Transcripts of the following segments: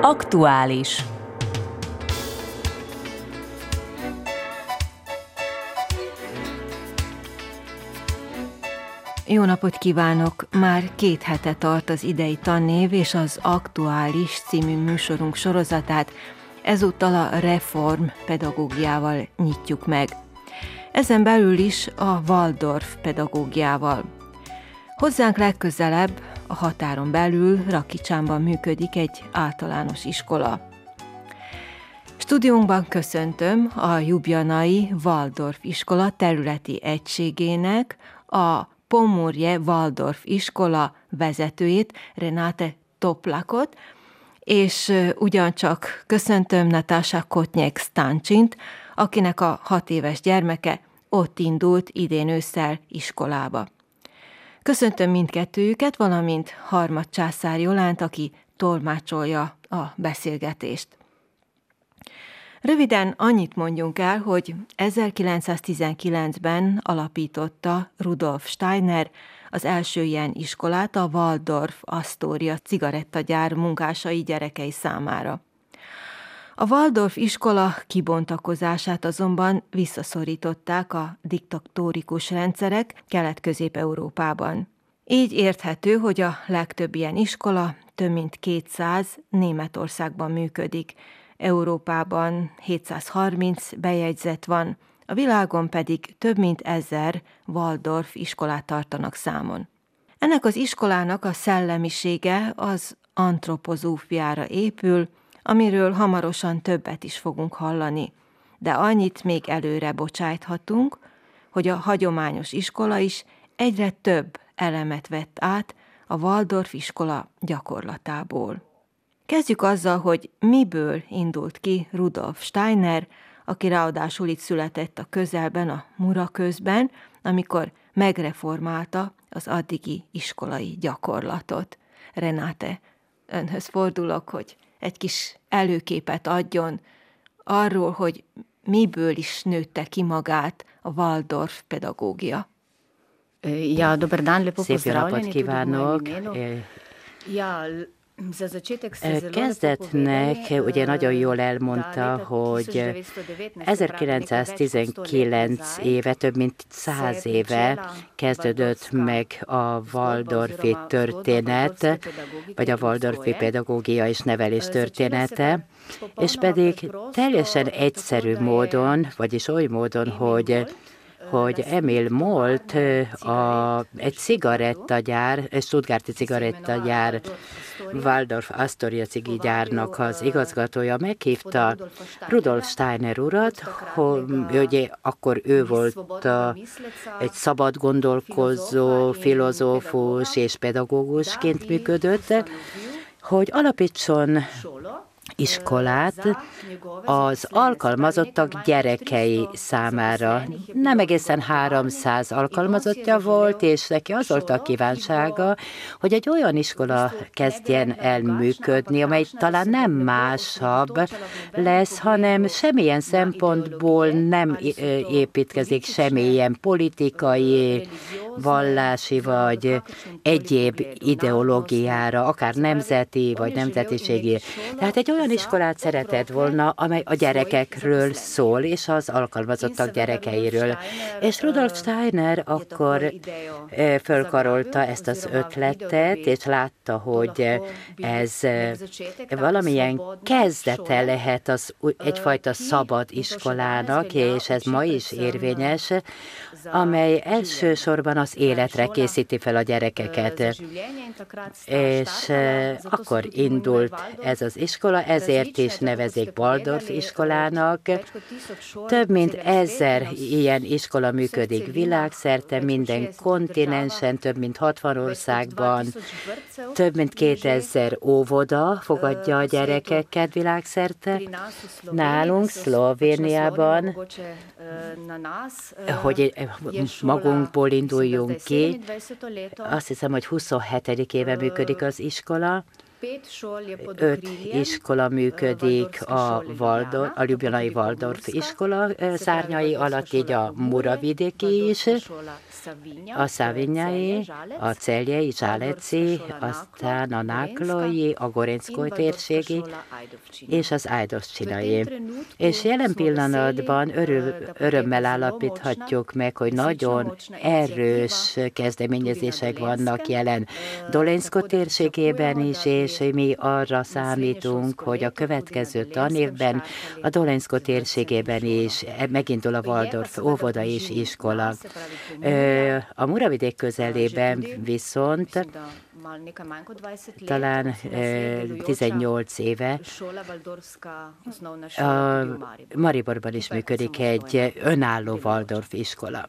Aktuális. Jó napot kívánok! Már két hete tart az idei tannév és az Aktuális című műsorunk sorozatát, ezúttal a reform pedagógiával nyitjuk meg. Ezen belül is a Waldorf pedagógiával. Hozzánk legközelebb, a határon belül Rakicsámban működik egy általános iskola. Stúdiónkban köszöntöm a Jubjanai Waldorf iskola területi egységének a Pomorje Waldorf iskola vezetőjét, Renate Toplakot, és ugyancsak köszöntöm Natasha Kotnyek Stancsint, akinek a hat éves gyermeke ott indult idén ősszel iskolába. Köszöntöm mindkettőjüket, valamint Harmad Császár Jolánt, aki tolmácsolja a beszélgetést. Röviden annyit mondjunk el, hogy 1919-ben alapította Rudolf Steiner az első ilyen iskolát a Waldorf Astoria cigarettagyár munkásai gyerekei számára. A Waldorf iskola kibontakozását azonban visszaszorították a diktatórikus rendszerek Kelet-Közép-Európában. Így érthető, hogy a legtöbb ilyen iskola, több mint 200 Németországban működik, Európában 730 bejegyzett van, a világon pedig több mint ezer Waldorf iskolát tartanak számon. Ennek az iskolának a szellemisége az antropozófiára épül, amiről hamarosan többet is fogunk hallani, de annyit még előre bocsájthatunk, hogy a hagyományos iskola is egyre több elemet vett át a Waldorf iskola gyakorlatából. Kezdjük azzal, hogy miből indult ki Rudolf Steiner, aki ráadásul itt született a közelben, a Mura közben, amikor megreformálta az addigi iskolai gyakorlatot. Renáte, önhöz fordulok, hogy egy kis előképet adjon arról, hogy miből is nőtte ki magát a Waldorf pedagógia. Ja, dober dan, lepo Szép napot kívánok! Ja, Kezdetnek ugye nagyon jól elmondta, hogy 1919 éve, több mint száz éve kezdődött meg a Waldorfi történet, vagy a Waldorfi pedagógia és nevelés története, és pedig teljesen egyszerű módon, vagyis oly módon, hogy hogy Emil Molt, a, egy cigarettagyár, egy stuttgarti cigarettagyár, Waldorf Astoria cigi gyárnak az igazgatója meghívta Rudolf Steiner urat, hogy akkor ő volt a, egy szabad gondolkozó, filozófus és pedagógusként működött, hogy alapítson iskolát az alkalmazottak gyerekei számára. Nem egészen 300 alkalmazottja volt, és neki az volt a kívánsága, hogy egy olyan iskola kezdjen el működni, amely talán nem másabb lesz, hanem semmilyen szempontból nem építkezik semmilyen politikai, vallási vagy egyéb ideológiára, akár nemzeti vagy nemzetiségi. Tehát egy olyan iskolát szeretett volna, amely a gyerekekről szól, és az alkalmazottak gyerekeiről. És Rudolf Steiner akkor fölkarolta ezt az ötletet, és látta, hogy ez valamilyen kezdete lehet az egyfajta szabad iskolának, és ez ma is érvényes, amely elsősorban az életre készíti fel a gyerekeket. És akkor indult ez az iskola, ezért is nevezik Waldorf iskolának. Több mint ezer ilyen iskola működik világszerte, minden kontinensen, több mint 60 országban, több mint 2000 óvoda fogadja a gyerekeket világszerte. Nálunk, Szlovéniában, hogy magunkból induljunk ki, azt hiszem, hogy 27. éve működik az iskola, öt iskola működik a, Valdor, a Ljubljanai Waldorf iskola szárnyai alatt, így a Muravidéki is, a Szavinyai, a Celjei, Zsáleci, aztán a Náklói, a Gorenszkói térségi és az Ájdoscsinai. És jelen pillanatban örül, örömmel állapíthatjuk meg, hogy nagyon erős kezdeményezések vannak jelen Dolenszko térségében is, és mi arra számítunk, hogy a következő tanévben a Dolenszko térségében is megindul a Waldorf óvoda és iskola. A Muravidék közelében viszont talán 18 éve a Mariborban. Is működik egy önálló Waldorf iskola.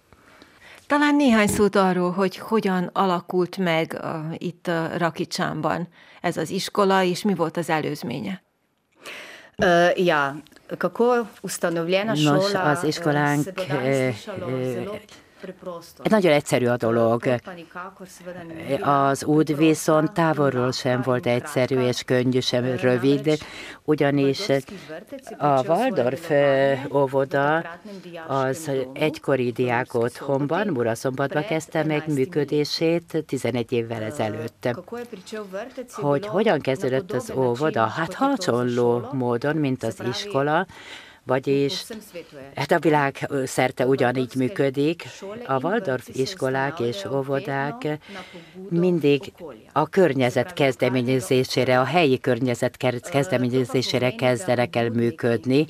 Talán néhány szót arról, hogy hogyan alakult meg a, itt a Rakicsámban ez az iskola, és mi volt az előzménye. Uh, ja, kako ustanovljena Nos, šola az iskolánk egy nagyon egyszerű a dolog. Az út viszont távolról sem volt egyszerű és könnyű, sem rövid, ugyanis a Waldorf óvoda az egykori diák otthonban, Muraszombatban kezdte meg működését 11 évvel ezelőtt. Hogy hogyan kezdődött az óvoda? Hát hasonló módon, mint az iskola, vagyis hát a világ szerte ugyanígy működik. A Waldorf iskolák és óvodák mindig a környezet kezdeményezésére, a helyi környezet kezdeményezésére kezdenek el működni.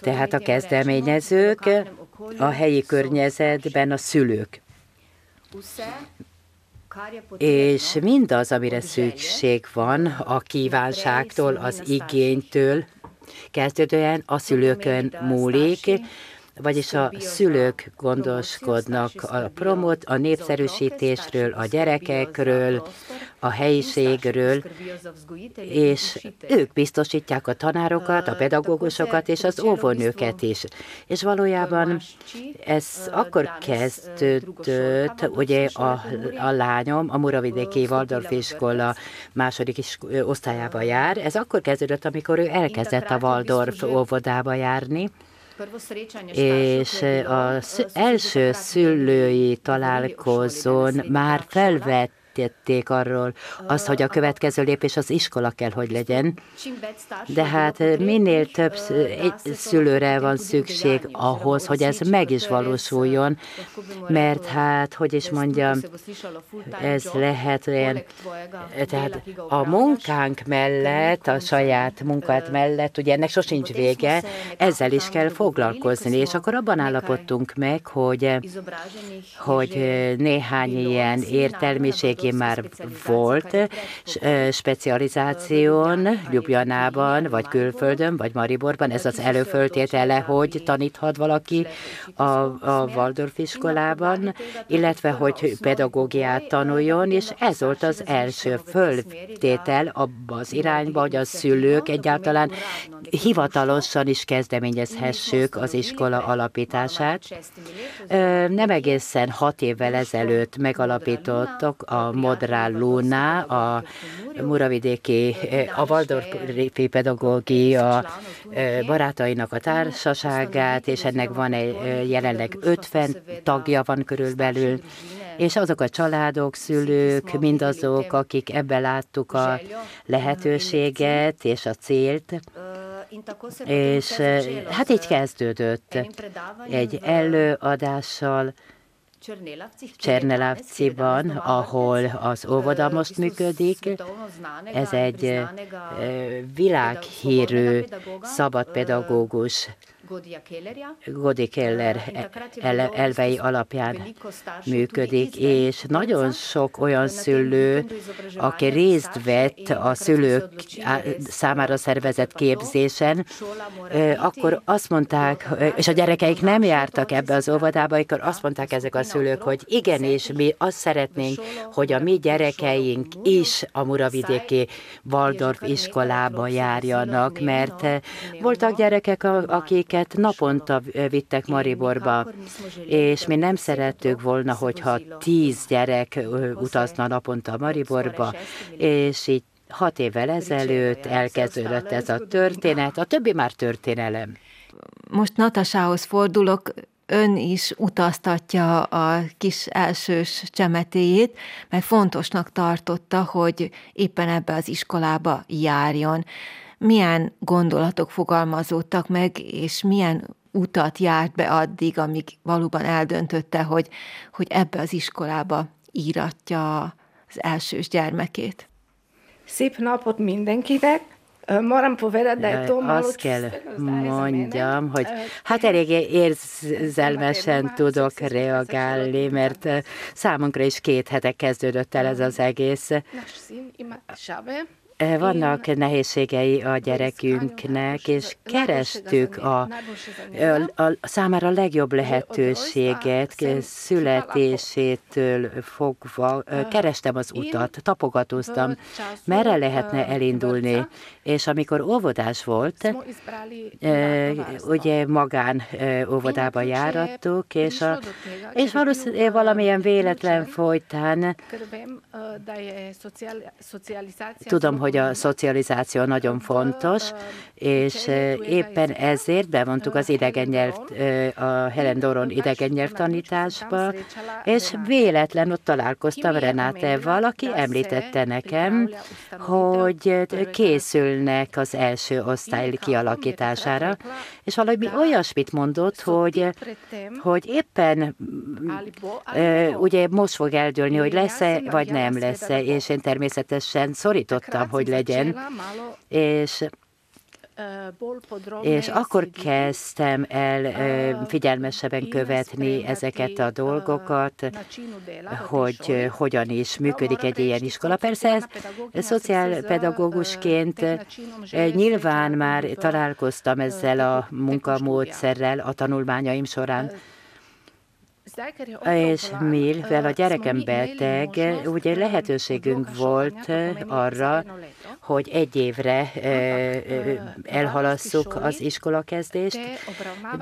Tehát a kezdeményezők a helyi környezetben a szülők. És mindaz, amire szükség van a kívánságtól, az igénytől, kezdődően a szülőkön múlik, vagyis a szülők gondoskodnak a promot, a népszerűsítésről, a gyerekekről, a helyiségről, és ők biztosítják a tanárokat, a pedagógusokat és az óvónőket is. És valójában ez akkor kezdődött, ugye a, a lányom a Muravidéki Waldorf iskola második is, osztályába jár, ez akkor kezdődött, amikor ő elkezdett a Waldorf óvodába járni, és az első szülői találkozón már felvett tették arról azt, hogy a következő lépés az iskola kell, hogy legyen. De hát minél több szülőre van szükség ahhoz, hogy ez meg is valósuljon, mert hát, hogy is mondjam, ez lehet olyan, tehát a munkánk mellett, a saját munkát mellett, ugye ennek sosincs vége, ezzel is kell foglalkozni, és akkor abban állapodtunk meg, hogy, hogy néhány ilyen értelmiség neki már volt specializáción Ljubljanában, vagy külföldön, vagy Mariborban. Ez az előföltétele, hogy taníthat valaki a, a Waldorf iskolában, illetve hogy pedagógiát tanuljon, és ez volt az első föltétel abba az irányba, hogy a szülők egyáltalán hivatalosan is kezdeményezhessük az iskola alapítását. Nem egészen hat évvel ezelőtt megalapítottak a Modrá Luna, a Muravidéki, a Waldorfi pedagógia barátainak a társaságát, és ennek van egy jelenleg 50 tagja van körülbelül, és azok a családok, szülők, mindazok, akik ebbe láttuk a lehetőséget és a célt, és hát így kezdődött egy előadással, Csernelavciban, ahol az óvoda most működik. Ez egy világhírű szabadpedagógus Godi Keller elvei alapján működik, és nagyon sok olyan szülő, aki részt vett a szülők számára szervezett képzésen, akkor azt mondták, és a gyerekeik nem jártak ebbe az óvodába, akkor azt mondták ezek a szülők, hogy igenis, mi azt szeretnénk, hogy a mi gyerekeink is a Muravidéki Waldorf iskolába járjanak, mert voltak gyerekek, akik akiket naponta vittek Mariborba, és mi nem szerettük volna, hogyha tíz gyerek utazna naponta Mariborba, és így hat évvel ezelőtt elkezdődött ez a történet, a többi már történelem. Most Natasához fordulok, ön is utaztatja a kis elsős csemetéjét, mert fontosnak tartotta, hogy éppen ebbe az iskolába járjon. Milyen gondolatok fogalmazódtak meg, és milyen utat járt be addig, amíg valóban eldöntötte, hogy, hogy ebbe az iskolába íratja az elsős gyermekét. Szép napot mindenkinek! Moram povedati, da je to malo Azt kell mondjam, hogy hát eléggé érzelmesen tudok reagálni, mert számunkra is két hete kezdődött el ez az egész. Vannak nehézségei a gyerekünknek, és kerestük a, a, a számára a legjobb lehetőséget, születésétől fogva, kerestem az utat, tapogatóztam, merre lehetne elindulni, és amikor óvodás volt, ugye magán óvodába járattuk, és, a, és valószínűleg valamilyen véletlen folytán tudom, hogy a szocializáció nagyon fontos, és éppen ezért bevontuk az idegen nyelv, a Helen Doron idegen nyelvtanításba, és véletlen ott találkoztam Renáteval, aki említette nekem, hogy készülnek az első osztály kialakítására, és valami olyasmit mondott, hogy, hogy éppen ugye most fog eldőlni, hogy lesz-e, vagy nem lesz-e, és én természetesen szorítottam, hogy legyen, és és akkor kezdtem el figyelmesebben követni ezeket a dolgokat, hogy hogyan is működik egy ilyen iskola. Persze szociálpedagógusként nyilván már találkoztam ezzel a munkamódszerrel a tanulmányaim során, és mivel a gyerekem beteg, ugye lehetőségünk volt arra, hogy egy évre elhalasszuk az iskolakezdést,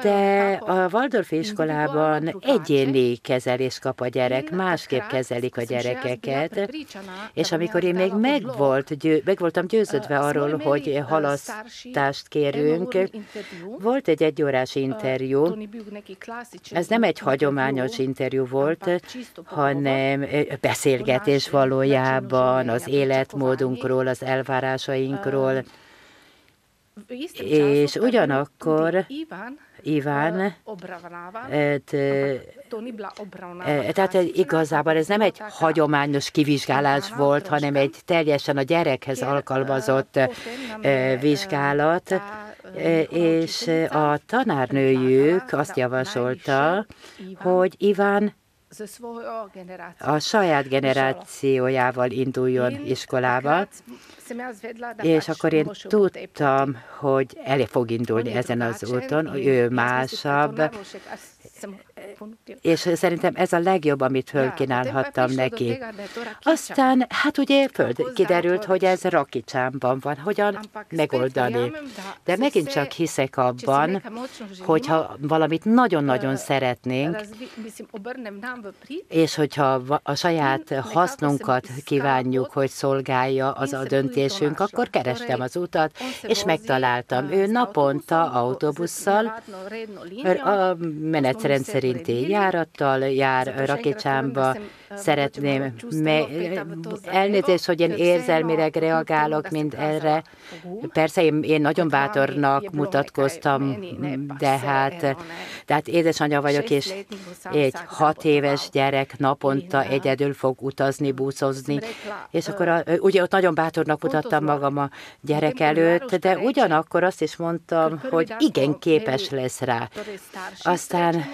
de a Waldorf iskolában egyéni kezelés kap a gyerek, másképp kezelik a gyerekeket, és amikor én még meg, volt, győ, meg voltam győződve arról, hogy halasztást kérünk, volt egy egyórás interjú, ez nem egy hagyományos interjú volt, hanem beszélgetés valójában az életmódunkról, az elvárásainkról, és ugyanakkor Iván, tehát igazából ez nem egy hagyományos kivizsgálás volt, hanem egy teljesen a gyerekhez alkalmazott vizsgálat, és a tanárnőjük azt javasolta, hogy Iván a saját generációjával induljon iskolába, és akkor én tudtam, hogy el fog indulni ezen az úton, ő másabb, és szerintem ez a legjobb, amit fölkínálhattam neki. Aztán, hát ugye föld kiderült, hogy ez Rakicsámban van, hogyan megoldani. De megint csak hiszek abban, hogyha valamit nagyon-nagyon szeretnénk, és hogyha a saját hasznunkat kívánjuk, hogy szolgálja az a döntésünk, akkor kerestem az utat, és megtaláltam. Ő naponta autóbusszal. A menetrend szerinti járattal jár Rakicsámba, szeretném, elnézést, hogy én érzelmileg reagálok mind erre. Persze én, én nagyon bátornak mutatkoztam, de hát, de hát édesanyja vagyok, és egy hat éves gyerek naponta egyedül fog utazni, búszozni, és akkor a, ugye ott nagyon bátornak mutattam magam a gyerek előtt, de ugyanakkor azt is mondtam, hogy igen, képes lesz rá. Aztán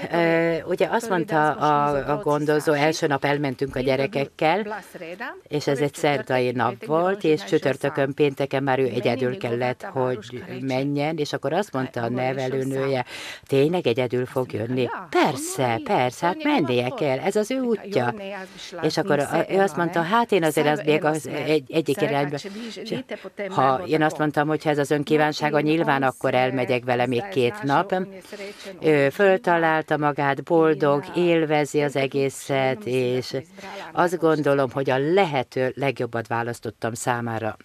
ugye azt mondta a, a gondozó, első nap elmentünk a gyerekekkel, és ez egy szerdai nap volt, és csütörtökön, pénteken már ő egyedül kellett, hogy menjen, és akkor azt mondta a nevelőnője, tényleg egyedül fog jönni? Persze, persze, hát mennie kell, ez az ő útja. És akkor ő azt mondta, hát én azért az még az egy, egyik irányba. Ha én azt mondtam, hogy ha ez az önkívánsága, nyilván akkor elmegyek vele még két nap. Ő föltalálta magát, boldog, élvezi az egészet, és azt gondolom, hogy a lehető legjobbat választottam számára.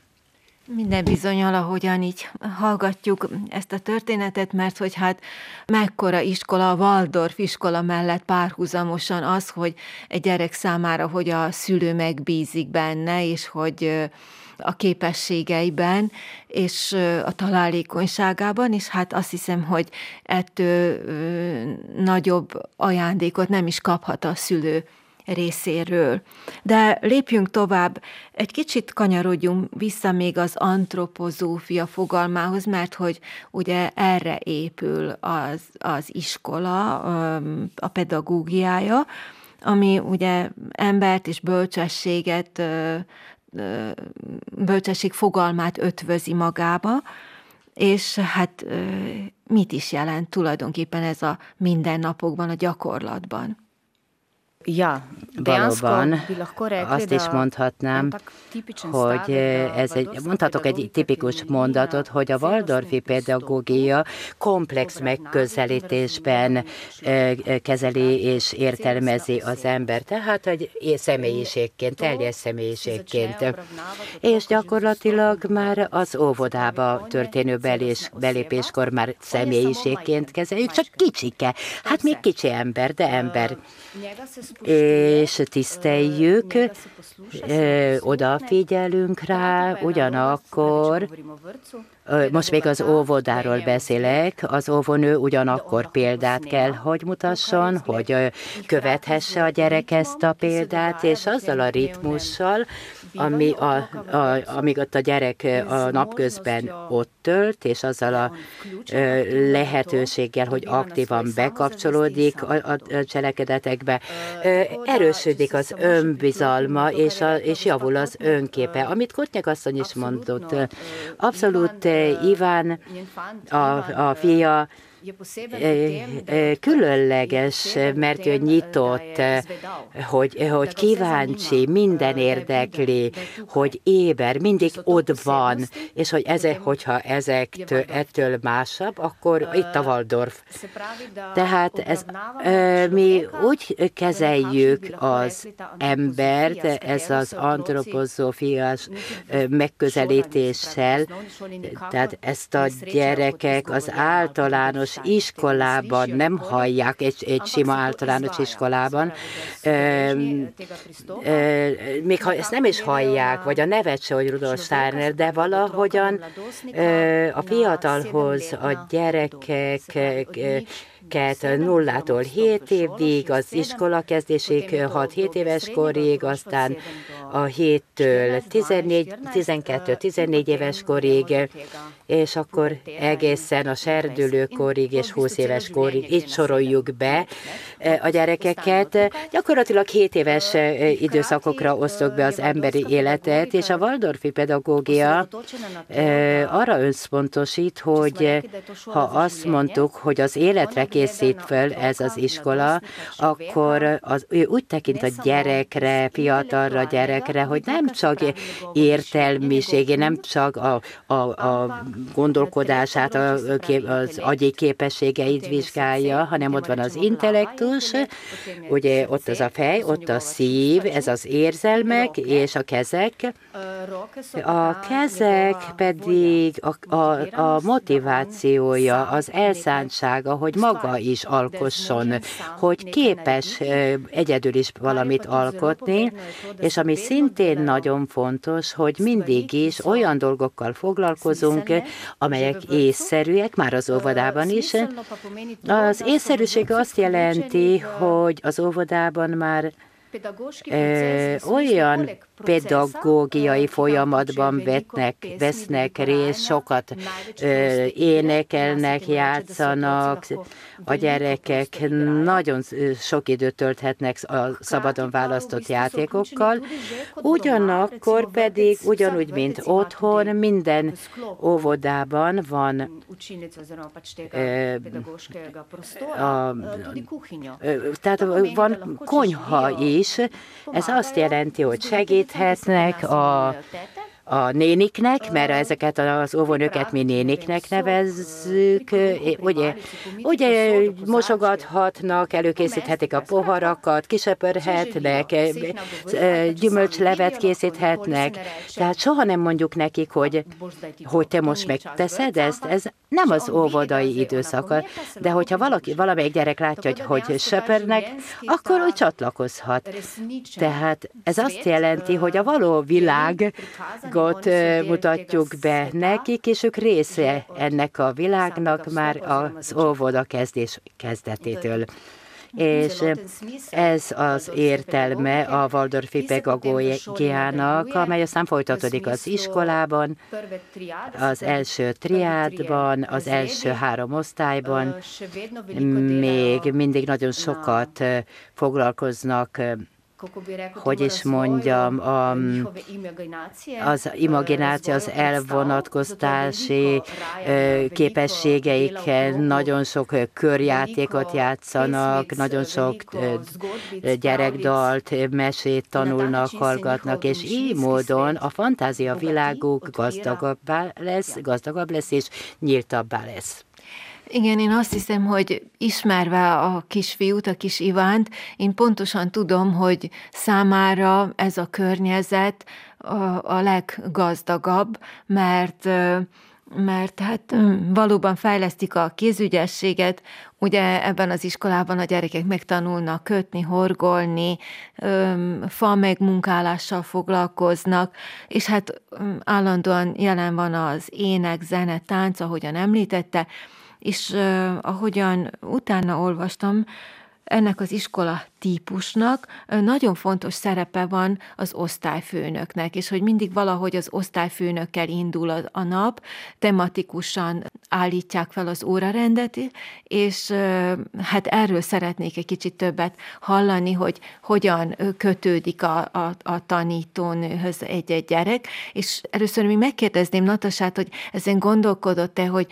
Minden bizonyal, ahogyan így hallgatjuk ezt a történetet, mert hogy hát mekkora iskola, a Waldorf iskola mellett párhuzamosan az, hogy egy gyerek számára, hogy a szülő megbízik benne, és hogy a képességeiben, és a találékonyságában, és hát azt hiszem, hogy ettől nagyobb ajándékot nem is kaphat a szülő részéről. De lépjünk tovább, egy kicsit kanyarodjunk vissza még az antropozófia fogalmához, mert hogy ugye erre épül az, az iskola, a pedagógiája, ami ugye embert és bölcsességet, bölcsesség fogalmát ötvözi magába, és hát mit is jelent tulajdonképpen ez a mindennapokban, a gyakorlatban? Ja, valóban azt is mondhatnám, hogy ez egy, mondhatok egy tipikus mondatot, hogy a Waldorfi pedagógia komplex megközelítésben kezeli és értelmezi az ember, tehát egy személyiségként, teljes személyiségként. És gyakorlatilag már az óvodába történő belés, belépéskor már személyiségként kezeljük, csak kicsike. Hát még kicsi ember, de ember és tiszteljük, odafigyelünk rá, ugyanakkor most még az óvodáról beszélek, az óvonő ugyanakkor példát kell, hogy mutasson, hogy követhesse a gyerek ezt a példát, és azzal a ritmussal, ami a, a, amíg ott a gyerek a napközben ott tölt, és azzal a lehetőséggel, hogy aktívan bekapcsolódik a, a cselekedetekbe, erősödik az önbizalma, és, a, és javul az önképe. Amit Kotnyek asszony is mondott, abszolút Iván, a, a fia, különleges, mert ő nyitott, hogy, hogy kíváncsi, minden érdekli, hogy éber, mindig ott van, és hogy ezek, hogyha ezek ettől másabb, akkor itt a Waldorf. Tehát ez, mi úgy kezeljük az embert, ez az antropozófiás megközelítéssel, tehát ezt a gyerekek az általános iskolában nem hallják, egy, egy sima általános iskolában, még ha ezt nem is hallják, vagy a nevet se, hogy Rudolf Steiner, de valahogyan a fiatalhoz a gyerekek nullától 7 évig, az iskola kezdésig 6-7 éves korig, aztán a 7-től 12-14 éves korig, és akkor egészen a serdülőkorig és 20 éves korig itt soroljuk be a gyerekeket. Gyakorlatilag 7 éves időszakokra osztok be az emberi életet, és a Waldorfi pedagógia arra összpontosít, hogy ha azt mondtuk, hogy az életre készít föl ez az iskola, akkor az, ő úgy tekint a gyerekre, fiatalra gyerekre, hogy nem csak értelmiségé, nem csak a, a, a gondolkodását, a, az agyi képességeit vizsgálja, hanem ott van az intellektus, ugye ott az a fej, ott a szív, ez az érzelmek és a kezek. A kezek pedig a, a, a motivációja, az elszántsága, hogy maga maga is alkosson, hogy képes egyedül is valamit alkotni, és ami szintén nagyon fontos, hogy mindig is olyan dolgokkal foglalkozunk, amelyek észszerűek, már az óvodában is. Az észszerűség azt jelenti, hogy az óvodában már olyan pedagógiai folyamatban vetnek, vesznek részt, sokat énekelnek, játszanak, a gyerekek nagyon sok időt tölthetnek a szabadon választott játékokkal, ugyanakkor pedig ugyanúgy, mint otthon, minden óvodában van a, tehát van konyha is, ez azt jelenti, hogy segíthetnek a a néniknek, mert ezeket az óvónőket mi néniknek nevezzük, ugye, ugye mosogathatnak, előkészíthetik a poharakat, kisöpörhetnek, gyümölcslevet készíthetnek, tehát soha nem mondjuk nekik, hogy, hogy te most megteszed ezt, ez nem az óvodai időszaka, de hogyha valaki, valamelyik gyerek látja, hogy, hogy söpörnek, akkor úgy csatlakozhat. Tehát ez azt jelenti, hogy a való világot mutatjuk be nekik, és ők része ennek a világnak már az óvoda kezdés kezdetétől. És ez az értelme a Waldorfi pedagógiának, amely aztán folytatódik az iskolában, az első triádban, az első három osztályban, még mindig nagyon sokat foglalkoznak hogy is mondjam, a, az imagináció, az elvonatkoztási képességeikkel nagyon sok körjátékot játszanak, nagyon sok gyerekdalt, mesét tanulnak, hallgatnak, és így módon a fantázia világuk gazdagabbá lesz, gazdagabb lesz, és nyíltabbá lesz. Igen, én azt hiszem, hogy ismerve a kisfiút, a kis Ivánt, én pontosan tudom, hogy számára ez a környezet a, a leggazdagabb, mert mert hát valóban fejlesztik a kézügyességet, ugye ebben az iskolában a gyerekek megtanulnak kötni, horgolni, fa megmunkálással foglalkoznak, és hát állandóan jelen van az ének, zene, tánc, ahogyan említette, és ahogyan utána olvastam, ennek az iskola típusnak nagyon fontos szerepe van az osztályfőnöknek, és hogy mindig valahogy az osztályfőnökkel indul a, a nap, tematikusan állítják fel az órarendet, és hát erről szeretnék egy kicsit többet hallani, hogy hogyan kötődik a, a, a tanítónőhöz egy-egy gyerek, és először még megkérdezném Natasát, hogy ezen gondolkodott-e, hogy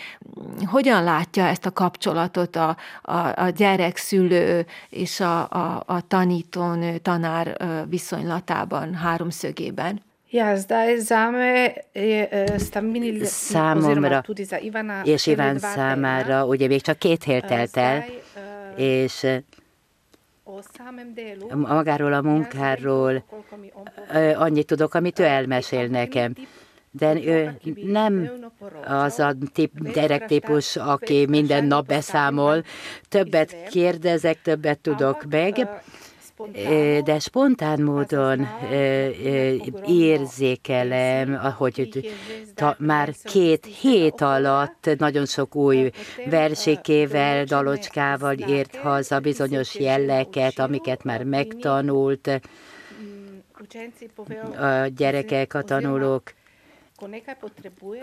hogyan látja ezt a kapcsolatot a, a, a gyerek, szülő és a, a, a tanítónő, tanár viszonylatában, háromszögében? Stabilni Számomra és Iván számára, ugye még csak két hét telt el, és magáról a munkáról annyit tudok, amit ő elmesél nekem de ő nem az a tip, gyerektípus, aki minden nap beszámol. Többet kérdezek, többet tudok meg, de spontán módon érzékelem, hogy már két hét alatt nagyon sok új versékével, dalocskával ért haza bizonyos jelleket, amiket már megtanult a gyerekek, a tanulók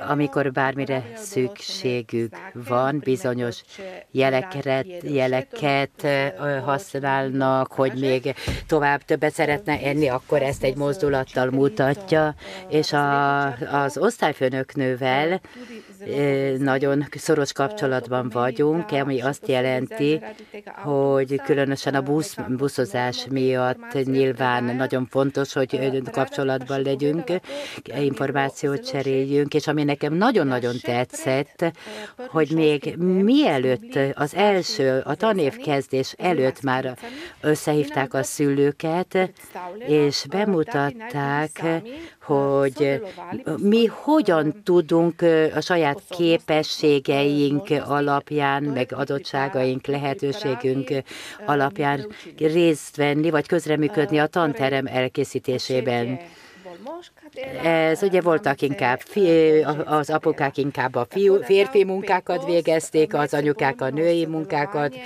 amikor bármire szükségük van, bizonyos jeleket, jeleket használnak, hogy még tovább többet szeretne enni, akkor ezt egy mozdulattal mutatja, és a, az osztályfőnöknővel nagyon szoros kapcsolatban vagyunk, ami azt jelenti, hogy különösen a busz, buszozás miatt nyilván nagyon fontos, hogy kapcsolatban legyünk, információt cseréljünk, és ami nekem nagyon-nagyon tetszett, hogy még mielőtt az első, a tanév kezdés előtt már összehívták a szülőket, és bemutatták, hogy mi hogyan tudunk a saját képességeink alapján, meg adottságaink, lehetőségünk alapján részt venni, vagy közreműködni a tanterem elkészítésében. Ez ugye voltak inkább, az apukák inkább a fiú, férfi munkákat végezték, az anyukák a női munkákat,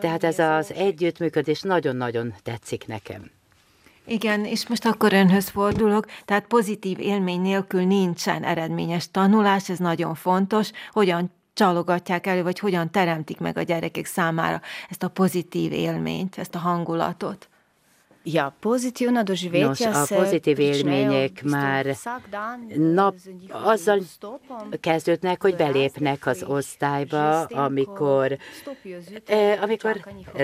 tehát ez az együttműködés nagyon-nagyon tetszik nekem. Igen, és most akkor önhöz fordulok, tehát pozitív élmény nélkül nincsen eredményes tanulás, ez nagyon fontos, hogyan csalogatják elő, vagy hogyan teremtik meg a gyerekek számára ezt a pozitív élményt, ezt a hangulatot. Ja, doživetja Nos, a pozitív élmények már nap azzal kezdődnek, hogy belépnek az osztályba, amikor, eh, amikor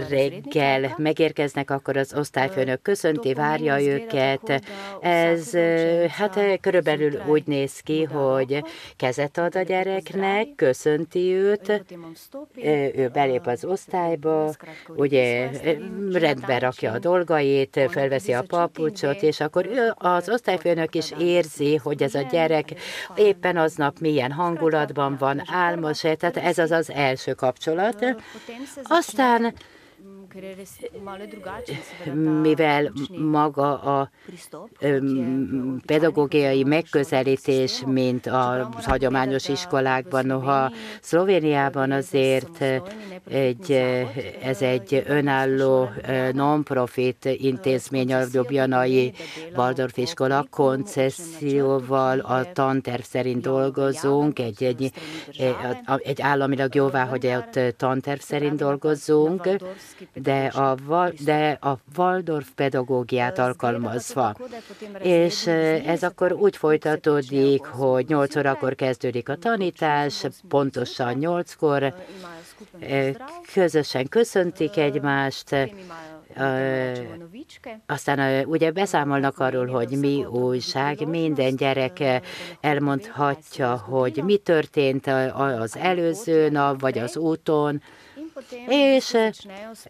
reggel megérkeznek, akkor az osztályfőnök köszönti, várja őket. Ez eh, hát eh, körülbelül úgy néz ki, hogy kezet ad a gyereknek, köszönti őt, ő belép az osztályba, ugye rendbe rakja a dolgait, felveszi a papucsot, és akkor ő, az osztályfőnök is érzi, hogy ez a gyerek éppen aznap milyen hangulatban van, álmos, tehát ez az az első kapcsolat. Aztán mivel maga a pedagógiai megközelítés, mint a hagyományos iskolákban, noha Szlovéniában azért egy, ez egy önálló non-profit intézmény, a Ljubljanai Waldorf iskola. Koncesszióval a tanterv szerint dolgozunk, egy, egy, egy államilag jóváhagyott tanterv szerint dolgozunk, de a, de a Waldorf pedagógiát alkalmazva. És ez akkor úgy folytatódik, hogy 8 órakor kezdődik a tanítás, pontosan 8-kor, közösen köszöntik egymást, aztán ugye beszámolnak arról, hogy mi újság, minden gyerek elmondhatja, hogy mi történt az előző nap, vagy az úton, és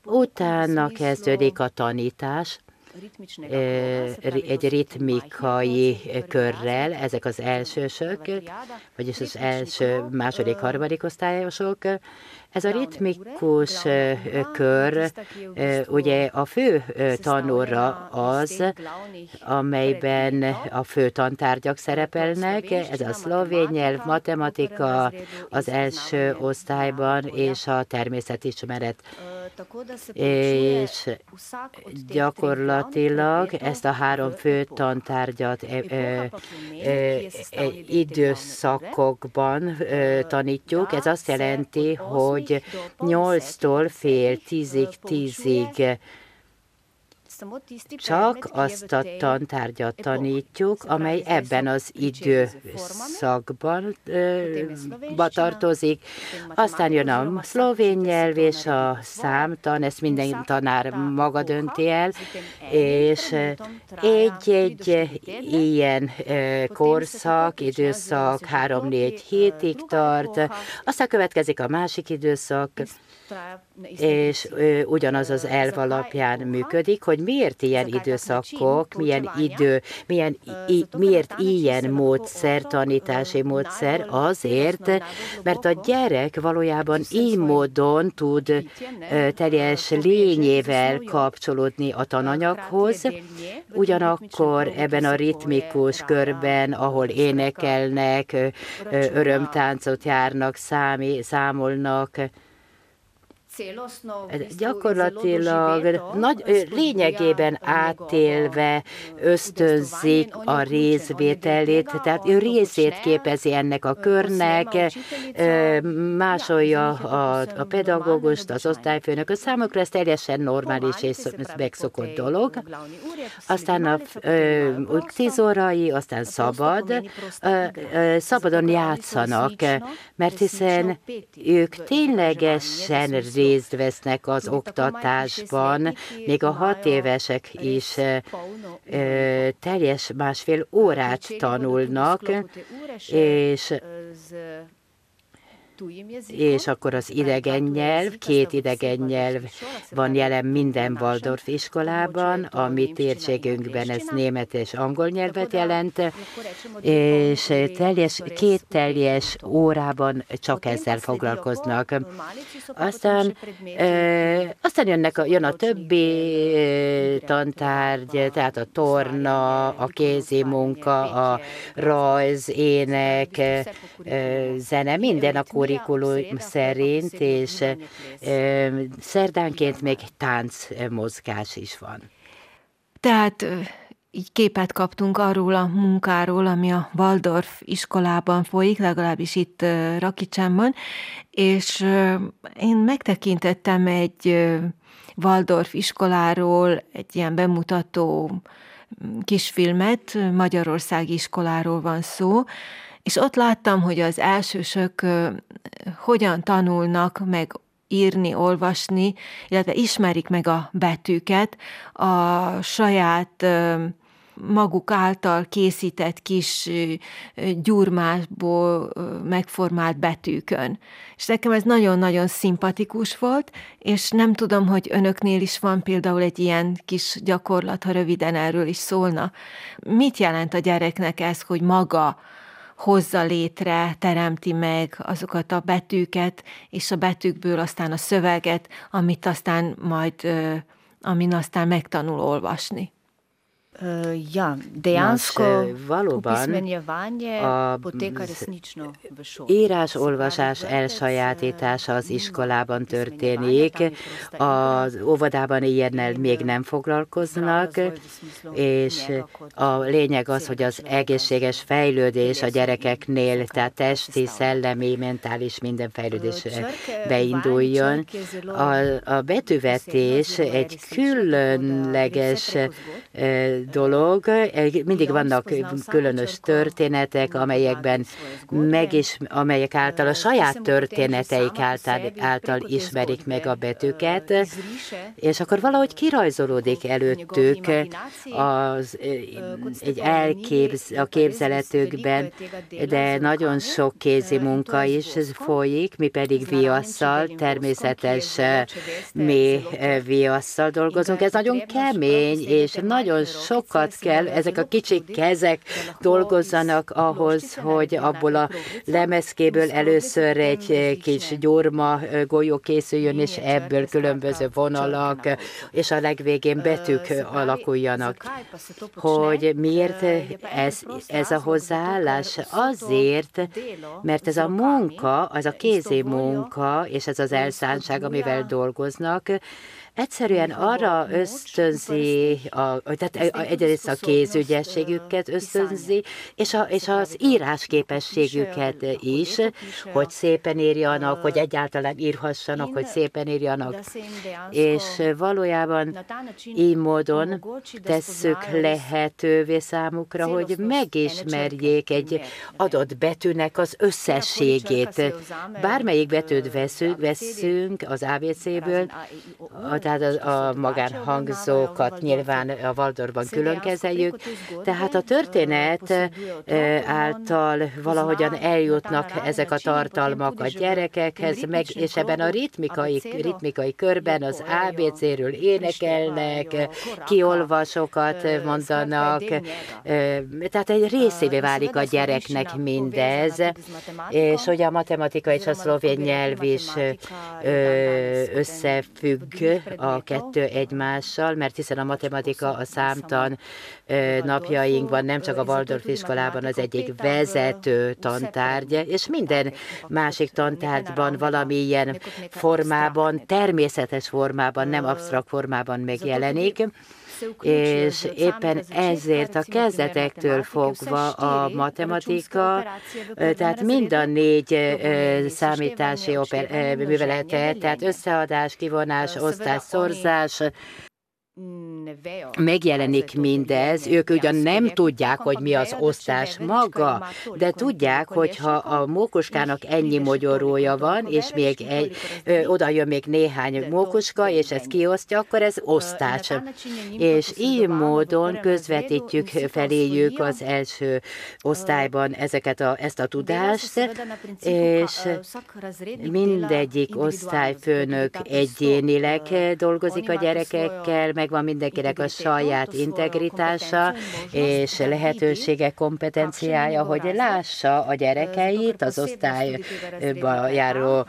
utána kezdődik a tanítás, egy ritmikai körrel, ezek az elsősök, vagyis az első, második, harmadik osztályosok, ez a ritmikus kör ugye a fő tanóra az, amelyben a fő tantárgyak szerepelnek, ez a szlovén nyelv, matematika az első osztályban, és a természetismeret és gyakorlatilag ezt a három fő tantárgyat időszakokban tanítjuk. Ez azt jelenti, hogy 8-tól fél 10-ig, 10-ig csak azt a tantárgyat tanítjuk, amely ebben az időszakban ba tartozik. Aztán jön a szlovén nyelv és a számtan, ezt minden tanár maga dönti el, és egy-egy ilyen korszak, időszak három-négy hétig tart, aztán következik a másik időszak, és ugyanaz az elv alapján működik, hogy miért ilyen időszakok, milyen idő, milyen, i, miért ilyen módszer, tanítási módszer, azért, mert a gyerek valójában így módon tud teljes lényével kapcsolódni a tananyaghoz, ugyanakkor ebben a ritmikus körben, ahol énekelnek, örömtáncot járnak, számi, számolnak, gyakorlatilag nagy, lényegében átélve ösztönzik a részvételét, tehát ő részét képezi ennek a körnek, másolja a, a pedagógust, az osztályfőnök, a számokra ez teljesen normális és megszokott dolog. Aztán a tíz órai, aztán szabad, szabadon játszanak, mert hiszen ők ténylegesen részt vesznek az oktatásban, még a hat évesek is teljes másfél órát tanulnak, és és akkor az idegen nyelv, két idegen nyelv van jelen minden Waldorf iskolában, a mi térségünkben ez német és angol nyelvet jelent, és teljes, két teljes órában csak ezzel foglalkoznak. Aztán, aztán jönnek a, jön a többi tantárgy, tehát a torna, a kézi munka, a rajz, ének, zene, minden a kurikulum szerint, és szerdánként még tánc mozgás is van. Tehát így képet kaptunk arról a munkáról, ami a Waldorf iskolában folyik, legalábbis itt Rakicsámban, és én megtekintettem egy Waldorf iskoláról, egy ilyen bemutató kisfilmet, Magyarországi iskoláról van szó, és ott láttam, hogy az elsősök hogyan tanulnak meg írni, olvasni, illetve ismerik meg a betűket a saját maguk által készített kis gyurmásból megformált betűkön. És nekem ez nagyon-nagyon szimpatikus volt, és nem tudom, hogy önöknél is van például egy ilyen kis gyakorlat, ha röviden erről is szólna. Mit jelent a gyereknek ez, hogy maga hozza létre, teremti meg azokat a betűket, és a betűkből aztán a szöveget, amit aztán majd, amin aztán megtanul olvasni. Ja, dejansko opismenjevanje poteka resnično v šoli. Írás-olvasás elsajátítása az iskolában történik, az óvodában ilyennel még nem foglalkoznak, és a lényeg az, hogy az egészséges fejlődés a gyerekeknél, tehát testi, szellemi, mentális minden fejlődés beinduljon. A, a betűvetés egy különleges dolog. Mindig vannak különös történetek, amelyekben meg is, amelyek által a saját történeteik által, által ismerik meg a betűket, és akkor valahogy kirajzolódik előttük az, egy elképz, a képzeletükben, de nagyon sok kézi munka is folyik, mi pedig viasszal, természetes mi viasszal dolgozunk. Ez nagyon kemény, és nagyon sok sokat kell, ezek a kicsi kezek dolgozzanak ahhoz, hogy abból a lemezkéből először egy kis gyurma golyó készüljön, és ebből különböző vonalak, és a legvégén betűk alakuljanak. Hogy miért ez, ez a hozzáállás? Azért, mert ez a munka, az a kézi munka, és ez az elszánság, amivel dolgoznak, egyszerűen arra ösztönzi, a, tehát egyrészt a kézügyességüket ösztönzi, és, a, és az írásképességüket is, hogy szépen írjanak, hogy egyáltalán írhassanak, hogy szépen írjanak. És valójában így módon tesszük lehetővé számukra, hogy megismerjék egy adott betűnek az összességét. Bármelyik betűt veszünk, veszünk az ABC-ből, tehát a, a magánhangzókat nyilván a Valdorban külön kezeljük, tehát a történet által valahogyan eljutnak ezek a tartalmak a gyerekekhez, meg, és ebben a ritmikai, ritmikai körben az ABC-ről énekelnek, kiolvasokat mondanak, tehát egy részévé válik a gyereknek mindez, és hogy a matematika és a szlovén nyelv is összefügg a kettő egymással, mert hiszen a matematika a számtan napjainkban nem csak a Waldorf iskolában az egyik vezető tantárgy, és minden másik tantárgyban valamilyen formában, természetes formában, nem absztrakt formában megjelenik és éppen ezért a kezdetektől fogva a matematika, tehát mind a négy számítási művelete, tehát összeadás, kivonás, osztás, szorzás, megjelenik mindez, ők ugyan nem tudják, hogy mi az osztás maga, de tudják, hogy ha a mókuskának ennyi mogyorója van, és még egy, ö, oda jön még néhány mókuska, és ez kiosztja, akkor ez osztás. És így módon közvetítjük feléjük az első osztályban ezeket a, ezt a tudást, és mindegyik osztályfőnök egyénileg dolgozik a gyerekekkel, megvan mindenkinek a saját integritása és lehetősége, kompetenciája, hogy lássa a gyerekeit, az osztályba járó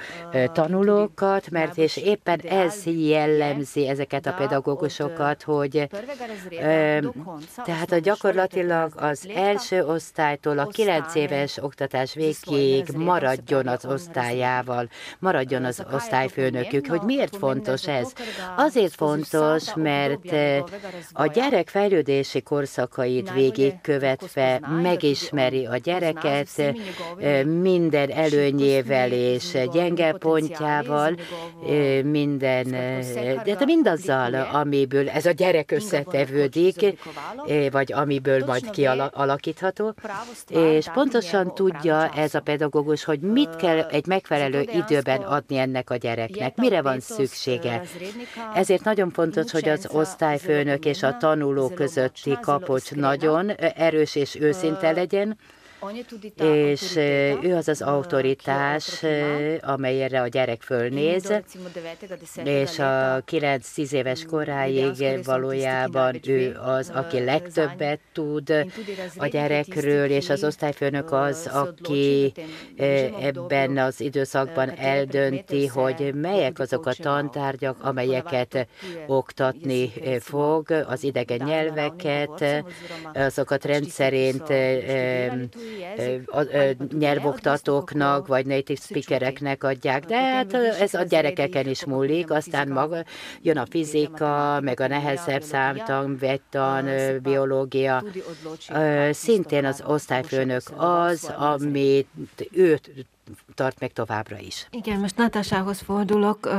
tanulókat, mert és éppen ez jellemzi ezeket a pedagógusokat, hogy tehát a gyakorlatilag az első osztálytól a kilenc éves oktatás végéig maradjon az osztályával, maradjon az osztályfőnökük. Hogy miért fontos ez? Azért fontos, mert mert a gyerek fejlődési korszakait végigkövetve megismeri a gyereket minden előnyével és gyenge pontjával, minden, de mindazzal, amiből ez a gyerek összetevődik, vagy amiből majd kialakítható, és pontosan tudja ez a pedagógus, hogy mit kell egy megfelelő időben adni ennek a gyereknek, mire van szüksége. Ezért nagyon fontos, hogy az osztályfőnök és a tanuló közötti kapocs nagyon erős és őszinte legyen, és ő az az autoritás, amelyre a gyerek fölnéz, és a 9-10 éves koráig valójában ő az, aki legtöbbet tud a gyerekről, és az osztályfőnök az, aki ebben az időszakban eldönti, hogy melyek azok a tantárgyak, amelyeket oktatni fog, az idegen nyelveket, azokat rendszerint a nyelvoktatóknak vagy native speakereknek adják, de hát ez a gyerekeken is múlik, aztán maga jön a fizika, meg a nehezebb számtan, vettan, biológia. Szintén az osztályfőnök az, amit őt tart meg továbbra is. Igen, most Natasához fordulok.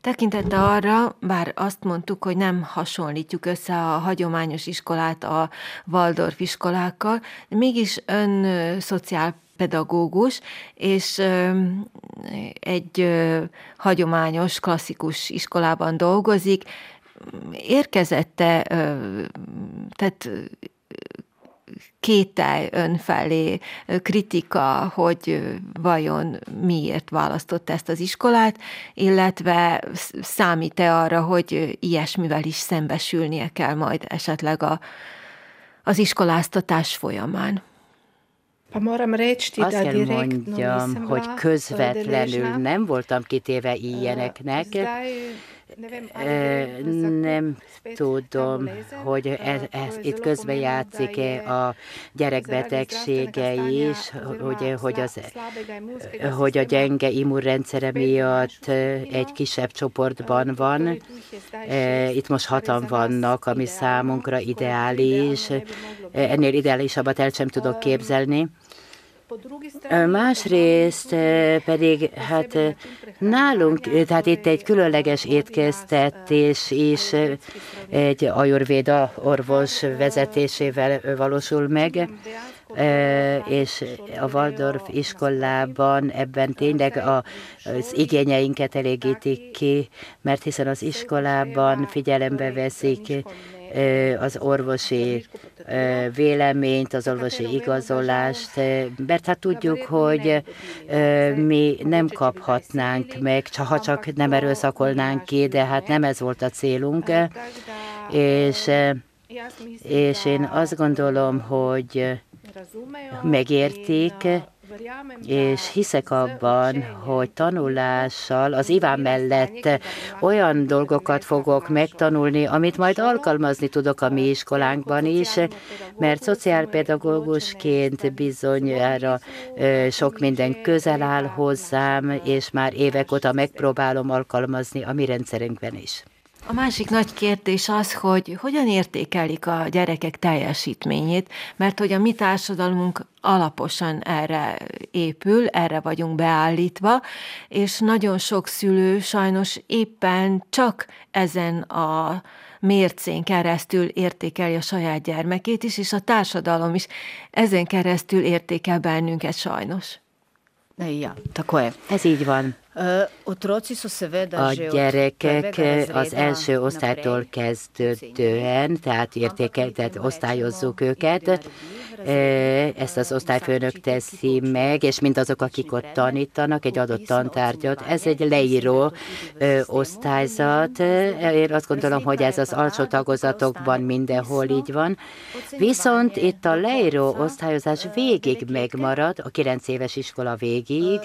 Tekintette arra, bár azt mondtuk, hogy nem hasonlítjuk össze a hagyományos iskolát a Waldorf iskolákkal, de mégis ön szociálpedagógus, és egy hagyományos, klasszikus iskolában dolgozik. Érkezette, tehát kételj önfelé, kritika, hogy vajon miért választott ezt az iskolát, illetve számít-e arra, hogy ilyesmivel is szembesülnie kell majd esetleg a, az iskoláztatás folyamán? Azt kell mondjam, hogy közvetlenül nem voltam kitéve ilyeneknek, nem tudom, hogy ez, ez itt közben játszik-e a gyerekbetegsége is, hogy, hogy, az, hogy a gyenge immunrendszere miatt egy kisebb csoportban van. Itt most hatan vannak, ami számunkra ideális. Ennél ideálisabbat el sem tudok képzelni. Másrészt pedig, hát nálunk, tehát itt egy különleges étkeztetés is egy ajurvéda orvos vezetésével valósul meg, és a Waldorf iskolában ebben tényleg az igényeinket elégítik ki, mert hiszen az iskolában figyelembe veszik az orvosi véleményt, az orvosi igazolást, mert hát tudjuk, hogy mi nem kaphatnánk meg, ha csak nem erőszakolnánk ki, de hát nem ez volt a célunk, és, és én azt gondolom, hogy megértik, és hiszek abban, hogy tanulással az Iván mellett olyan dolgokat fogok megtanulni, amit majd alkalmazni tudok a mi iskolánkban is, mert szociálpedagógusként bizonyára sok minden közel áll hozzám, és már évek óta megpróbálom alkalmazni a mi rendszerünkben is. A másik nagy kérdés az, hogy hogyan értékelik a gyerekek teljesítményét, mert hogy a mi társadalmunk alaposan erre épül, erre vagyunk beállítva, és nagyon sok szülő sajnos éppen csak ezen a mércén keresztül értékeli a saját gyermekét is, és a társadalom is ezen keresztül értékel bennünket sajnos. Ja, tako Ez így van. A gyerekek az első osztálytól kezdődően, tehát értékeltet osztályozzuk őket, ezt az osztályfőnök teszi meg, és mindazok, akik ott tanítanak egy adott tantárgyat. Ez egy leíró osztályzat. Én azt gondolom, hogy ez az alsó tagozatokban mindenhol így van. Viszont itt a leíró osztályozás végig megmarad, a 9 éves iskola végig.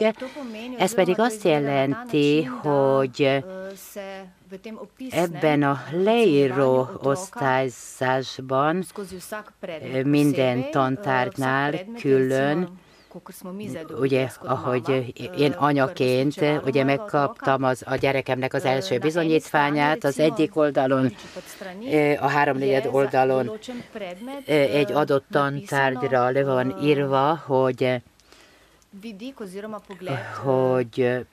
Ez pedig azt jelenti, hogy Ebben a leíró osztályzásban minden tantárnál külön ugye, ahogy én anyaként, ugye megkaptam az, a gyerekemnek az első bizonyítványát, az egyik oldalon, a háromnegyed oldalon egy adott tantárgyra le van írva, hogy hogy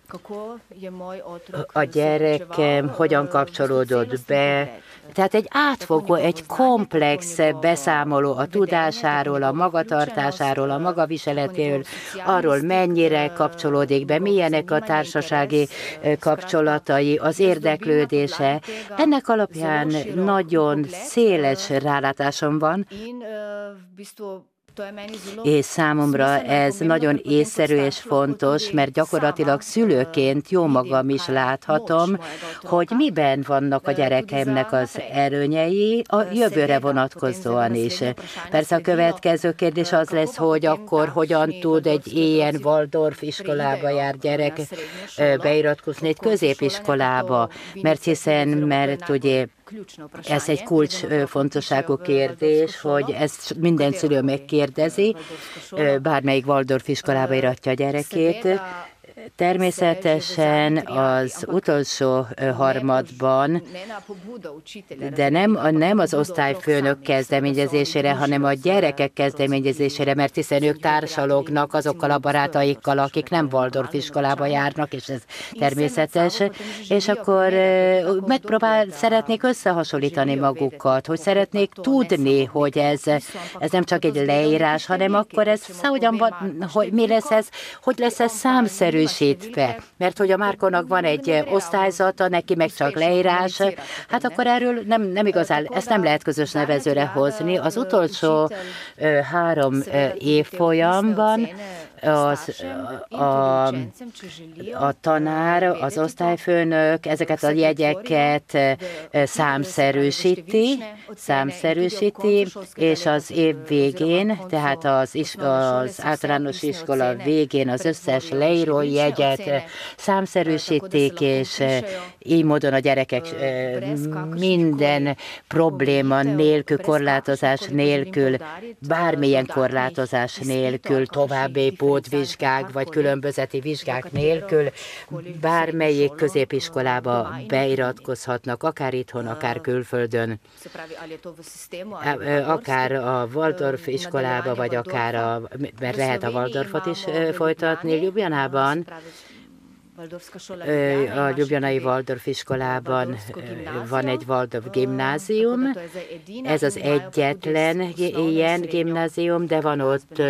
a gyerekem hogyan kapcsolódott be. Tehát egy átfogó, egy komplex beszámoló a tudásáról, a magatartásáról, a magaviseletéről, arról mennyire kapcsolódik be, milyenek a társasági kapcsolatai, az érdeklődése. Ennek alapján nagyon széles rálátásom van, és számomra ez nagyon észszerű és fontos, mert gyakorlatilag szülőként jó magam is láthatom, hogy miben vannak a gyerekemnek az erőnyei a jövőre vonatkozóan is. Persze a következő kérdés az lesz, hogy akkor hogyan tud egy ilyen Waldorf iskolába jár gyerek beiratkozni egy középiskolába, mert hiszen, mert ugye ez egy kulcsfontosságú kérdés, hogy ezt minden szülő megkérdezi, bármelyik Waldorf iskolába iratja a gyerekét, Természetesen az utolsó harmadban, de nem, nem az osztályfőnök kezdeményezésére, hanem a gyerekek kezdeményezésére, mert hiszen ők társalognak azokkal a barátaikkal, akik nem Waldorf iskolába járnak, és ez természetes, és akkor megpróbál, szeretnék összehasonlítani magukat, hogy szeretnék tudni, hogy ez, ez nem csak egy leírás, hanem akkor ez hogyan hogy mi lesz ez, hogy lesz ez számszerű be, Mert hogy a Márkonak van egy osztályzata, neki meg csak leírás, hát akkor erről nem, nem igazán, ezt nem lehet közös nevezőre hozni. Az utolsó három évfolyamban az, a, a tanár, az osztályfőnök ezeket a jegyeket számszerűsíti, számszerűsíti, és az év végén, tehát az, is, az általános iskola végén az összes leíró jegyet számszerűsítik, és így módon a gyerekek minden probléma nélkül, korlátozás nélkül, bármilyen korlátozás nélkül további pótvizsgák vagy különbözeti vizsgák nélkül bármelyik középiskolába beiratkozhatnak, akár itthon, akár külföldön, akár a Waldorf iskolába, vagy akár a, mert lehet a Waldorfot is folytatni. Ljubljanában a Ljubljanai Waldorf iskolában van egy Waldorf gimnázium. Ez az egyetlen ilyen gimnázium, de van ott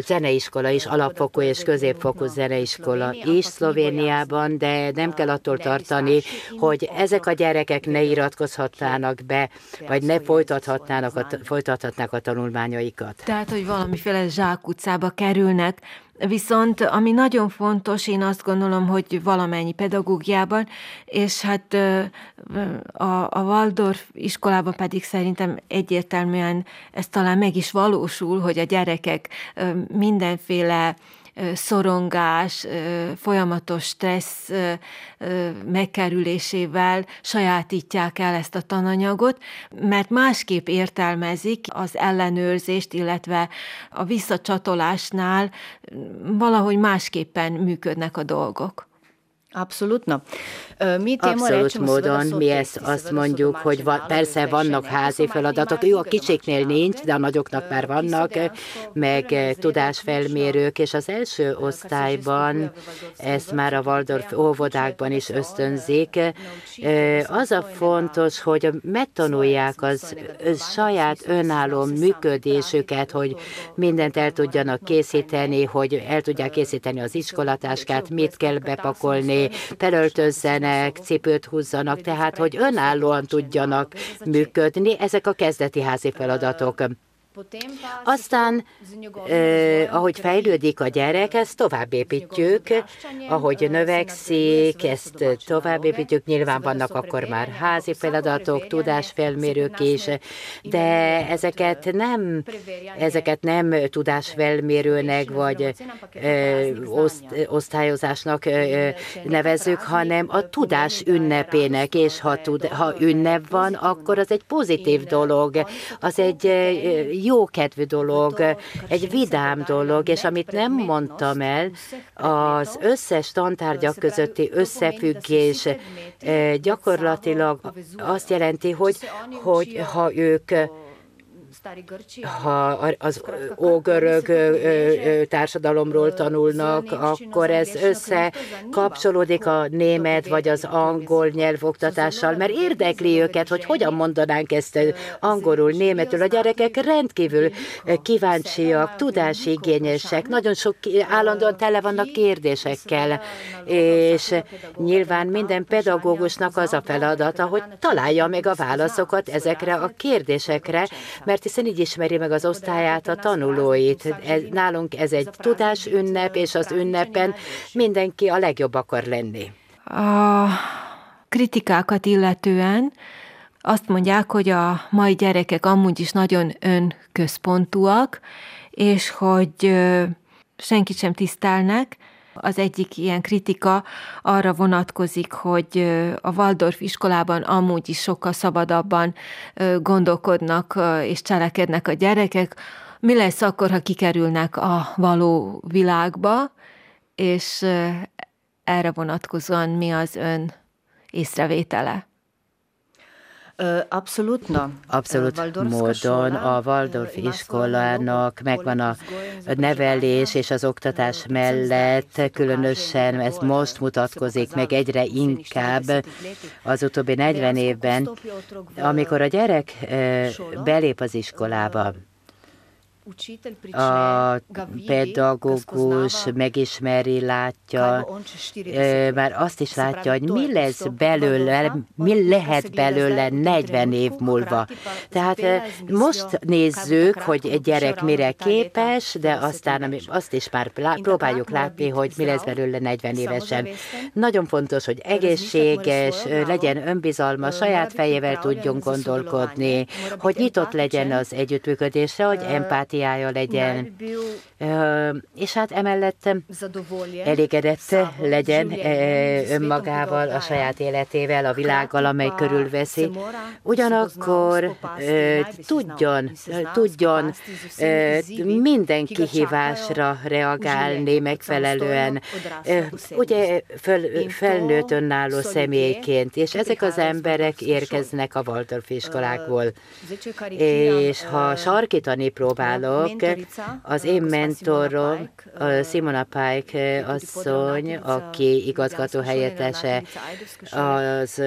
zeneiskola is, alapfokú és középfokú zeneiskola is Szlovéniában, de nem kell attól tartani, hogy ezek a gyerekek ne iratkozhatnának be, vagy ne folytathatnának a, folytathatnák a tanulmányaikat. Tehát, hogy valamiféle zsákutcába kerülnek, Viszont ami nagyon fontos, én azt gondolom, hogy valamennyi pedagógiában, és hát a, a Waldorf iskolában pedig szerintem egyértelműen ez talán meg is valósul, hogy a gyerekek mindenféle szorongás, folyamatos stressz megkerülésével sajátítják el ezt a tananyagot, mert másképp értelmezik az ellenőrzést, illetve a visszacsatolásnál valahogy másképpen működnek a dolgok. Absolutno. Abszolút módon mi ezt azt mondjuk, hogy va, persze vannak házi feladatok, jó, a kicsiknél nincs, de a nagyoknak már vannak, meg tudásfelmérők, és az első osztályban, ezt már a Waldorf óvodákban is ösztönzik, az a fontos, hogy megtanulják az saját önálló működésüket, hogy mindent el tudjanak készíteni, hogy el tudják készíteni az iskolatáskát, mit kell bepakolni, felöltözzenek, menjenek, cipőt húzzanak, tehát hogy önállóan tudjanak működni. Ezek a kezdeti házi feladatok. Aztán, eh, ahogy fejlődik a gyerek, ezt tovább építjük, ahogy növekszik, ezt tovább építjük, nyilván vannak akkor már házi feladatok, tudásfelmérők is, de ezeket nem, ezeket nem tudásfelmérőnek vagy eh, oszt, osztályozásnak eh, nevezzük, hanem a tudás ünnepének, és ha, tud, ha ünnep van, akkor az egy pozitív dolog, az egy jókedvű dolog, egy vidám dolog, és amit nem mondtam el, az összes tantárgyak közötti összefüggés gyakorlatilag azt jelenti, hogy, hogy ha ők ha az ógörög társadalomról tanulnak, akkor ez összekapcsolódik a német vagy az angol nyelvoktatással, mert érdekli őket, hogy hogyan mondanánk ezt angolul, németül. A gyerekek rendkívül kíváncsiak, tudásigényesek, nagyon sok állandóan tele vannak kérdésekkel, és nyilván minden pedagógusnak az a feladata, hogy találja meg a válaszokat ezekre a kérdésekre, mert hiszen így ismeri meg az osztályát, a tanulóit. Ez, nálunk ez egy tudásünnep, és az ünnepen mindenki a legjobb akar lenni. A kritikákat illetően azt mondják, hogy a mai gyerekek amúgy is nagyon önközpontúak, és hogy senkit sem tisztelnek, az egyik ilyen kritika arra vonatkozik, hogy a Waldorf iskolában amúgy is sokkal szabadabban gondolkodnak és cselekednek a gyerekek. Mi lesz akkor, ha kikerülnek a való világba, és erre vonatkozóan mi az ön észrevétele? Abszolút. Abszolút módon a Waldorf iskolának megvan a nevelés és az oktatás mellett, különösen ez most mutatkozik meg egyre inkább az utóbbi 40 évben, amikor a gyerek belép az iskolába, a pedagógus megismeri, látja, már azt is látja, hogy mi lesz belőle, mi lehet belőle 40 év múlva. Tehát most nézzük, hogy egy gyerek mire képes, de aztán azt is már próbáljuk látni, hogy mi lesz belőle 40 évesen. Nagyon fontos, hogy egészséges, legyen önbizalma, saját fejével tudjon gondolkodni, hogy nyitott legyen az együttműködésre, hogy empátia empátiája legyen, és hát emellett elégedett legyen önmagával, a saját életével, a világgal, amely körülveszi. Ugyanakkor tudjon, tudjon minden kihívásra reagálni megfelelően, ugye fel, felnőtt önálló személyként, és ezek az emberek érkeznek a Waldorf iskolákból. És ha sarkítani próbálok, gondolok. Az én mentorom, Simona Pike asszony, aki igazgató helyettese az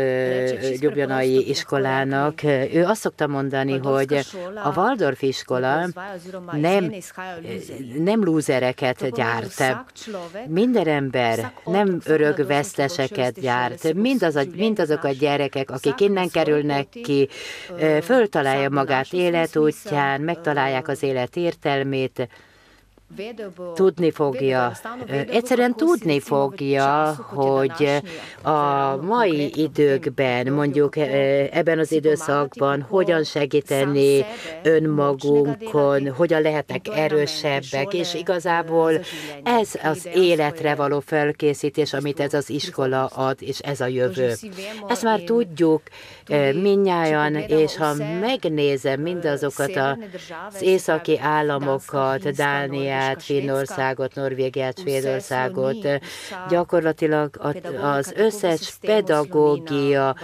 Ljubljanai iskolának, ő azt szokta mondani, hogy a Waldorf iskola nem, nem lúzereket gyárt. Minden ember nem örök veszteseket gyárt. Mindaz a, mindazok a gyerekek, akik innen kerülnek ki, föltalálja magát életútján, megtalálják az élet élet értelmét, tudni fogja, egyszerűen tudni fogja, hogy a mai időkben, mondjuk ebben az időszakban hogyan segíteni önmagunkon, hogyan lehetnek erősebbek, és igazából ez az életre való felkészítés, amit ez az iskola ad, és ez a jövő. Ezt már tudjuk minnyáján, és ha megnézem mindazokat az északi államokat, Dániát, Dániát, Finnországot, Norvégiát, Svédországot, gyakorlatilag az összes pedagógia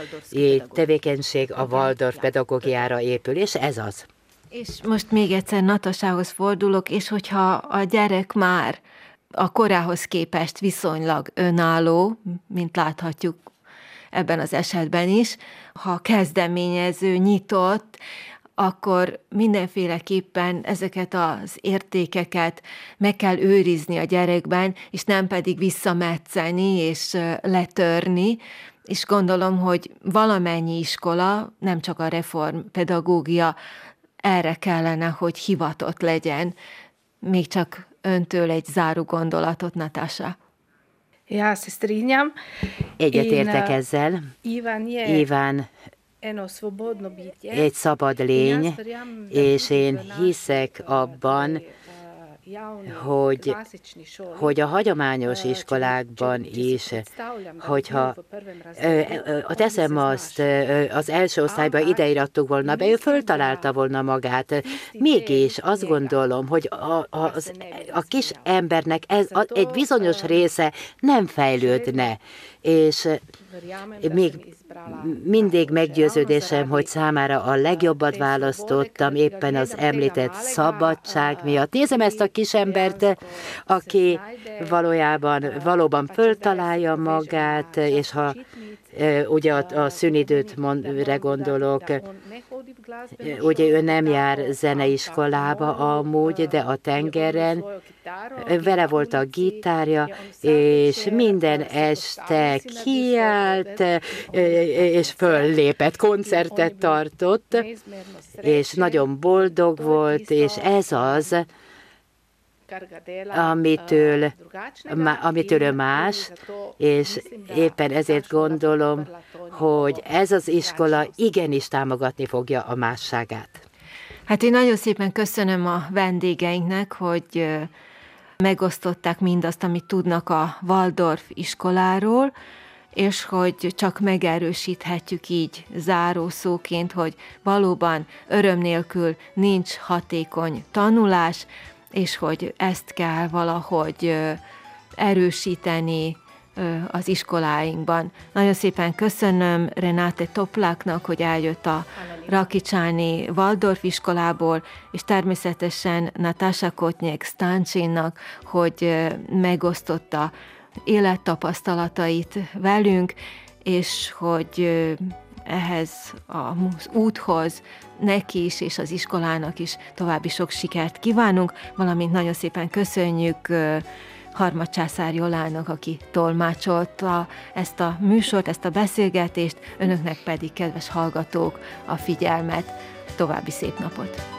tevékenység a Waldorf pedagógiára épül, és ez az. És most még egyszer Natasához fordulok, és hogyha a gyerek már a korához képest viszonylag önálló, mint láthatjuk ebben az esetben is, ha kezdeményező, nyitott, akkor mindenféleképpen ezeket az értékeket meg kell őrizni a gyerekben, és nem pedig visszametszeni és letörni, és gondolom, hogy valamennyi iskola, nem csak a reformpedagógia, erre kellene, hogy hivatott legyen. Még csak öntől egy záró gondolatot, Natasha. Ja se strinjam. Egyetértek ezzel. Iván, Iván egy szabad lény, és én hiszek abban, hogy, hogy a hagyományos iskolákban is, hogyha teszem azt, az első osztályban ideirattuk volna be, ő föltalálta volna magát. Mégis azt gondolom, hogy a, a, a kis embernek ez a, egy bizonyos része nem fejlődne, és még mindig meggyőződésem, hogy számára a legjobbat választottam éppen az említett szabadság miatt. Nézem ezt a kisembert, aki valójában valóban föltalálja magát, és ha ugye a, a szünidőt gondolok, ugye ő nem jár zeneiskolába amúgy, de a tengeren. Vele volt a gitárja, és minden este kiállt, és föllépett, koncertet tartott, és nagyon boldog volt, és ez az, amitől, amitől ő más, és éppen ezért gondolom, hogy ez az iskola igenis támogatni fogja a másságát. Hát én nagyon szépen köszönöm a vendégeinknek, hogy megosztották mindazt, amit tudnak a Waldorf iskoláról, és hogy csak megerősíthetjük így zárószóként, hogy valóban öröm nélkül nincs hatékony tanulás, és hogy ezt kell valahogy erősíteni az iskoláinkban. Nagyon szépen köszönöm Renáte Topláknak, hogy eljött a Rakicsáni Waldorf iskolából, és természetesen Natasha Kotnyek Stancsinnak, hogy megosztotta élettapasztalatait velünk, és hogy ehhez az úthoz neki is és az iskolának is további sok sikert kívánunk, valamint nagyon szépen köszönjük Harmadcsászár Jolának, aki tolmácsolta ezt a műsort, ezt a beszélgetést, önöknek pedig, kedves hallgatók, a figyelmet. További szép napot!